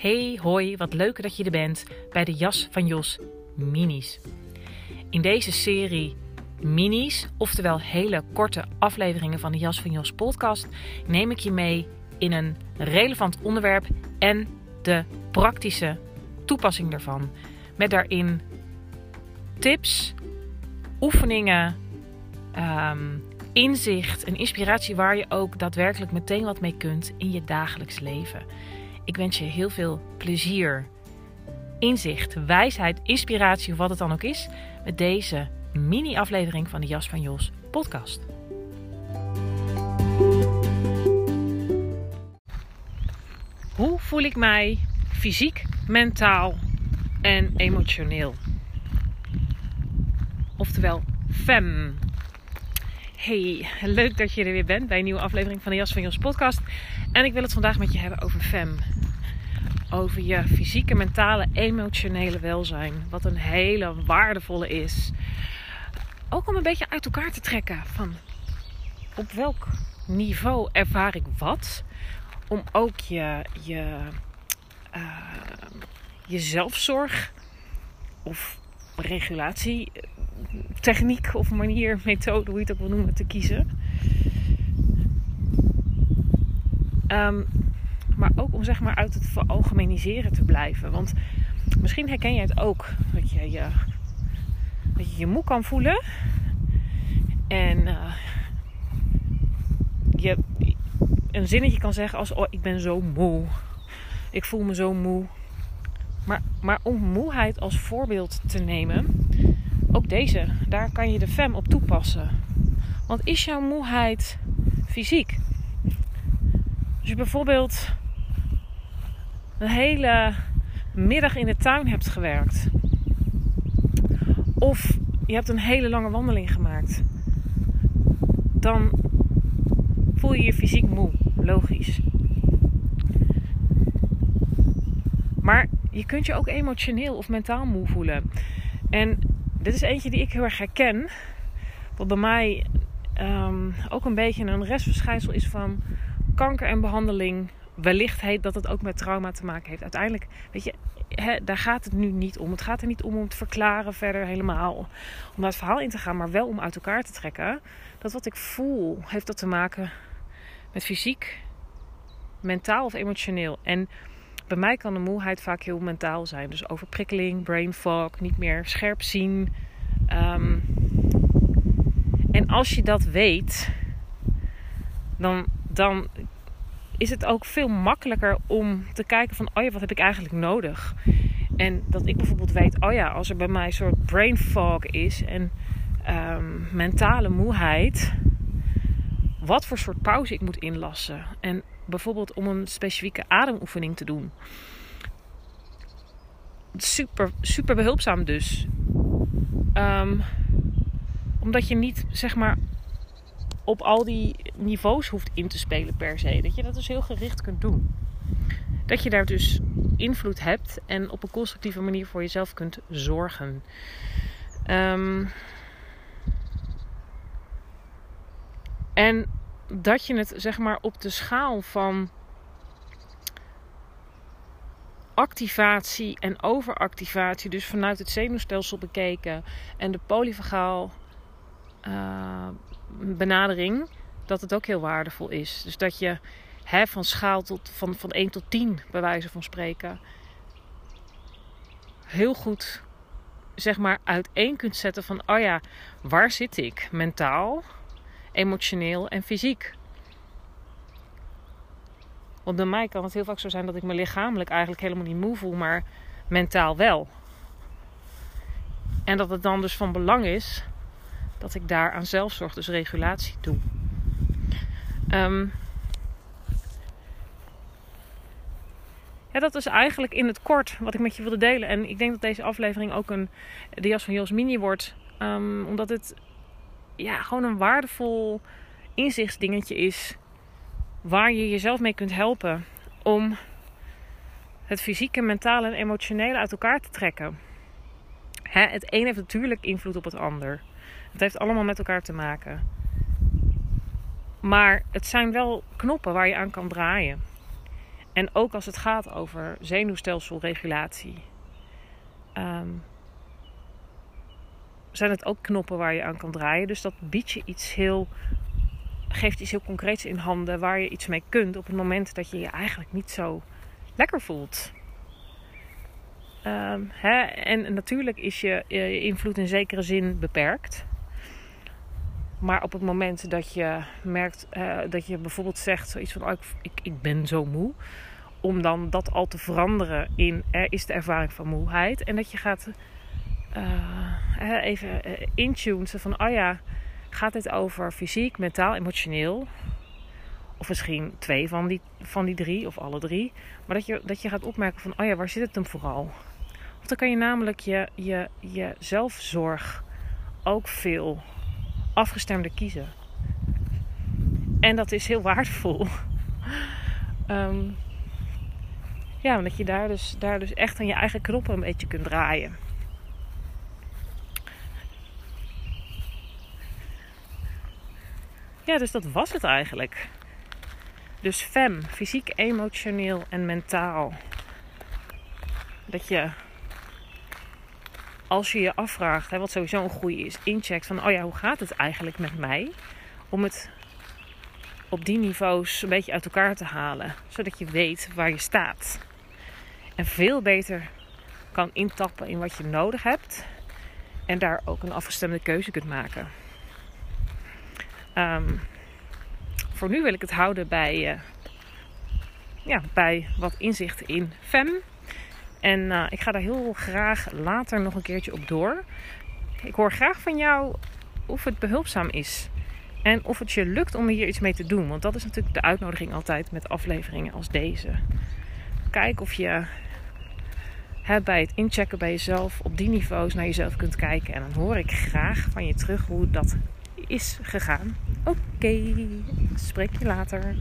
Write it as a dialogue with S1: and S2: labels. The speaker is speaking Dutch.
S1: Hey, hoi, wat leuk dat je er bent bij de Jas van Jos Minis. In deze serie minis, oftewel hele korte afleveringen van de Jas van Jos podcast, neem ik je mee in een relevant onderwerp en de praktische toepassing daarvan. Met daarin tips, oefeningen, ehm, inzicht en inspiratie waar je ook daadwerkelijk meteen wat mee kunt in je dagelijks leven. Ik wens je heel veel plezier, inzicht, wijsheid, inspiratie of wat het dan ook is met deze mini-aflevering van de Jas van Jos podcast. Hoe voel ik mij fysiek, mentaal en emotioneel? Oftewel FEM. Hey, leuk dat je er weer bent bij een nieuwe aflevering van de Jas van Jos podcast. En ik wil het vandaag met je hebben over FEM. Over je fysieke, mentale, emotionele welzijn. Wat een hele waardevolle is. Ook om een beetje uit elkaar te trekken van op welk niveau ervaar ik wat. Om ook je, je, uh, je zelfzorg of regulatie techniek of manier, methode, hoe je het ook wil noemen, te kiezen. Um, maar ook om zeg maar uit het veralgemeniseren te blijven. Want misschien herken je het ook. Dat je je, dat je, je moe kan voelen. En uh, je een zinnetje kan zeggen als... Oh, ik ben zo moe. Ik voel me zo moe. Maar, maar om moeheid als voorbeeld te nemen... Ook deze, daar kan je de FEM op toepassen. Want is jouw moeheid fysiek? Als je bijvoorbeeld een hele middag in de tuin hebt gewerkt. Of je hebt een hele lange wandeling gemaakt. Dan voel je je fysiek moe. Logisch. Maar je kunt je ook emotioneel of mentaal moe voelen. En dit is eentje die ik heel erg herken. Wat bij mij um, ook een beetje een restverschijnsel is van kanker en behandeling. Wellicht heet dat het ook met trauma te maken heeft. Uiteindelijk, weet je, daar gaat het nu niet om. Het gaat er niet om om te verklaren verder helemaal. Om naar het verhaal in te gaan, maar wel om uit elkaar te trekken. Dat wat ik voel, heeft dat te maken met fysiek, mentaal of emotioneel. En bij mij kan de moeheid vaak heel mentaal zijn. Dus overprikkeling, brain fog, niet meer scherp zien. Ehm, en als je dat weet, dan, dan is het ook veel makkelijker om te kijken van, oh ja, wat heb ik eigenlijk nodig? En dat ik bijvoorbeeld weet, oh ja, als er bij mij een soort brain fog is en um, mentale moeheid, wat voor soort pauze ik moet inlassen. En bijvoorbeeld om een specifieke ademoefening te doen. Super, super behulpzaam dus. Um, omdat je niet, zeg maar, op al die niveaus hoeft in te spelen per se. Dat je dat dus heel gericht kunt doen. Dat je daar dus invloed hebt en op een constructieve manier voor jezelf kunt zorgen. Um, en dat je het zeg maar op de schaal van activatie en overactivatie, dus vanuit het zenuwstelsel bekeken en de polyvagaal uh, benadering, dat het ook heel waardevol is. Dus dat je hè, van schaal tot van, van 1 tot 10, bij wijze van spreken, heel goed zeg maar uiteen kunt zetten van, oh ja, waar zit ik mentaal? emotioneel en fysiek. Want bij mij kan het heel vaak zo zijn dat ik me lichamelijk eigenlijk helemaal niet moe voel, maar mentaal wel. En dat het dan dus van belang is dat ik daar aan zelfzorg, dus regulatie doe. Um, ja, dat is eigenlijk in het kort wat ik met je wilde delen. En ik denk dat deze aflevering ook een de jas van Jos Mini wordt. Um, omdat het ja, gewoon een waardevol inzichtsdingetje is. Waar je jezelf mee kunt helpen om het fysieke, mentale en emotionele uit elkaar te trekken. Hè, het een heeft natuurlijk invloed op het ander. Het heeft allemaal met elkaar te maken. Maar het zijn wel knoppen waar je aan kan draaien. En ook als het gaat over zenuwstelselregulatie. Ehm, zijn het ook knoppen waar je aan kan draaien. Dus dat biedt je iets heel, geeft iets heel concreets in handen waar je iets mee kunt op het moment dat je je eigenlijk niet zo lekker voelt. Ehm, hè? En natuurlijk is je, invloed in zekere zin beperkt. Maar op het moment dat je merkt uh, dat je bijvoorbeeld zegt zoiets van: oh, ik, ik, ben zo moe. Om dan dat al te veranderen in er is de ervaring van moeheid. En dat je gaat uh, even uh, intunen van: oh ja, gaat dit over fysiek, mentaal, emotioneel? Of misschien twee van die, van die drie of alle drie. Maar dat je, dat je gaat opmerken van: oh ja, waar zit het hem vooral? Dan kan je namelijk je, je, je zelfzorg ook veel afgestemde kiezen. En dat is heel waardevol. um, ja, omdat je daar dus, daar dus echt aan je eigen knoppen een beetje kunt draaien. Ja, dus dat was het eigenlijk. Dus fem, fysiek, emotioneel en mentaal. Dat je als je je afvraagt, hè, wat sowieso een goede is, incheckt van, oh ja, hoe gaat het eigenlijk met mij? Om het op die niveaus een beetje uit elkaar te halen, zodat je weet waar je staat. En veel beter kan intappen in wat je nodig hebt en daar ook een afgestemde keuze kunt maken. Um, voor nu wil ik het houden bij, uh, ja, bij wat inzichten in FEM. En uh, ik ga daar heel graag later nog een keertje op door. Ik hoor graag van jou of het behulpzaam is. En of het je lukt om hier iets mee te doen. Want dat is natuurlijk de uitnodiging altijd met afleveringen als deze. Kijk of je hè, bij het inchecken bij jezelf op die niveaus naar jezelf kunt kijken. En dan hoor ik graag van je terug hoe dat is gegaan. Oké, spreek je later.